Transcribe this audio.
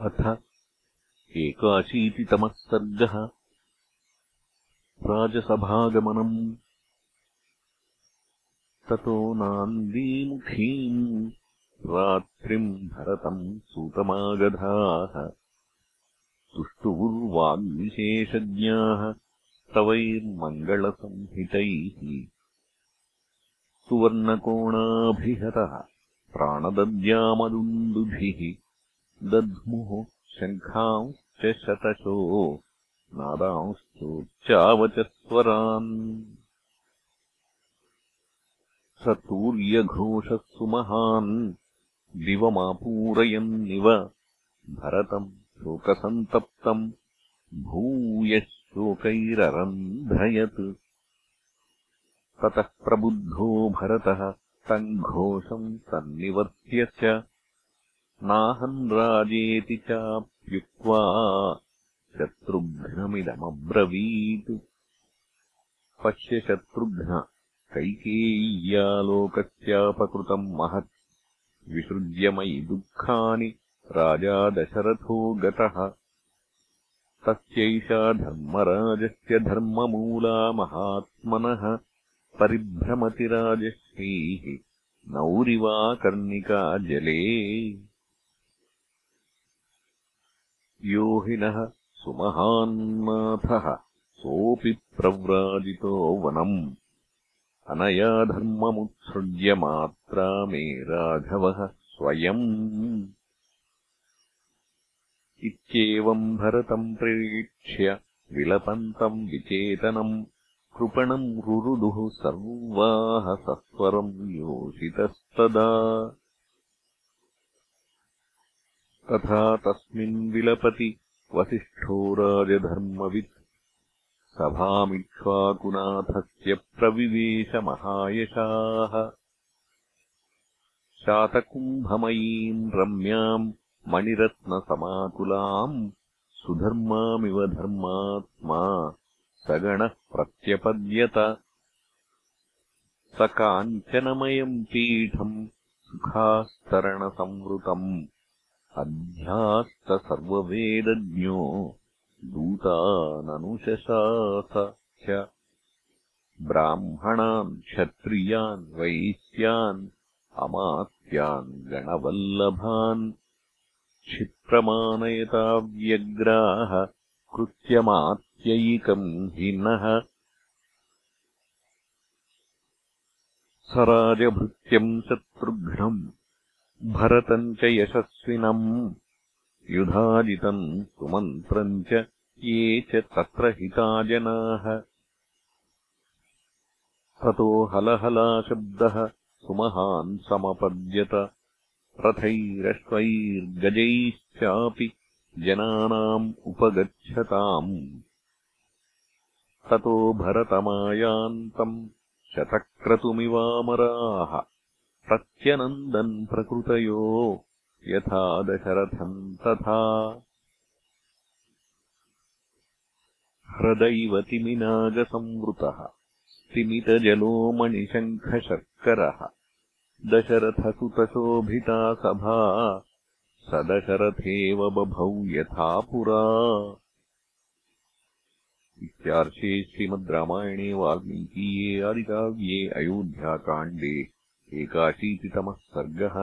अथ एकाशीतितमः सर्गः। राजसभागमनम् ततो नान्दीमुखीम् रात्रिम् भरतम् सूतमागधाः। तुष्टुवुर्वाग्विशेषज्ञाः स्तवैर्मङ्गलसंहितैः सुवर्णकोणाभिहतः प्राणदद्यामदुन्दुभिः दध्मुः शङ्खांश्च शतशो नादांश्चोच्चावचस्वरान् स तूर्यघोषः सुमहान् दिवमापूरयन्निव भरतम् शोकसन्तप्तम् भूयः शोकैररन्ध्रयत् ततः प्रबुद्धो भरतः तम् घोषम् सन्निवर्त्य च नाहम् राजेति चाप्युक्त्वा शत्रुघ्नमिदमब्रवीत्। पश्य शत्रुघ्न कैकेय्यालोकस्यापकृतम् महत्। विसृज्य मयि दुःखानि राजा दशरथो गतः। तस्यैषा धर्मराजस्य धर्ममूला महात्मनः परिभ्रमतिराजश्रीः नौरिवा कर्णिका जले यो हि नः सुमहान्नाथः सोऽपि प्रव्राजितो वनम्। अनया धर्ममुत्सृज्य मात्रा मे राघवः स्वयम्। इत्येवम् भरतम् प्रेक्ष्य विलपन्तम् विचेतनम् कृपणम् रुरुदुः सर्वाः सत्वरम् योषितस्तदा तथा तस्मिन् विलपति वसिष्ठो राजधर्मवित्। सभामिक्ष्वाकुनाथस्य प्रविवेशमहायशाः। शातकुम्भमयीम् रम्याम् मणिरत्नसमाकुलाम् सुधर्मामिव धर्मात्मा सगणः प्रत्यपद्यत। स काञ्चनमयम् पीठम् सुखास्तरणसंवृतम् अध्यास्तसर्ववेदज्ञो दूताननुशशास च ब्राह्मणान् क्षत्रियान् वैश्यान् अमात्यान् गणवल्लभान्। क्षिप्रमाणयताव्यग्राः कृत्यमात्यैकम् स राजभृत्यम् शत्रुघ्नम् भरतम् च यशस्विनम्। युधाजितम् सुमन्त्रम् च ये च तत्र हिता जनाः ततो हलहलाशब्दः सुमहान् समपद्यत। रथैरश्वैर्गजैश्चापि जनानाम् उपगच्छताम्। ततो भरतमायान्तम् शतक्रतुमिवामराः प्रत्यनन्दन् प्रकृतयो यथा दशरथम् तथा। ह्रदैवतिमिनागसंवृतः स्तिमितजलो मणिशङ्खशर्करः दशरथसुतशोभिता सभा स दशरथेव बभौ यथा पुरा। इत्यार्षे श्रीमद् रामायणे वाल्मीकीये आदिकाव्ये अयोध्याकाण्डे एकाशीतितमः सर्गः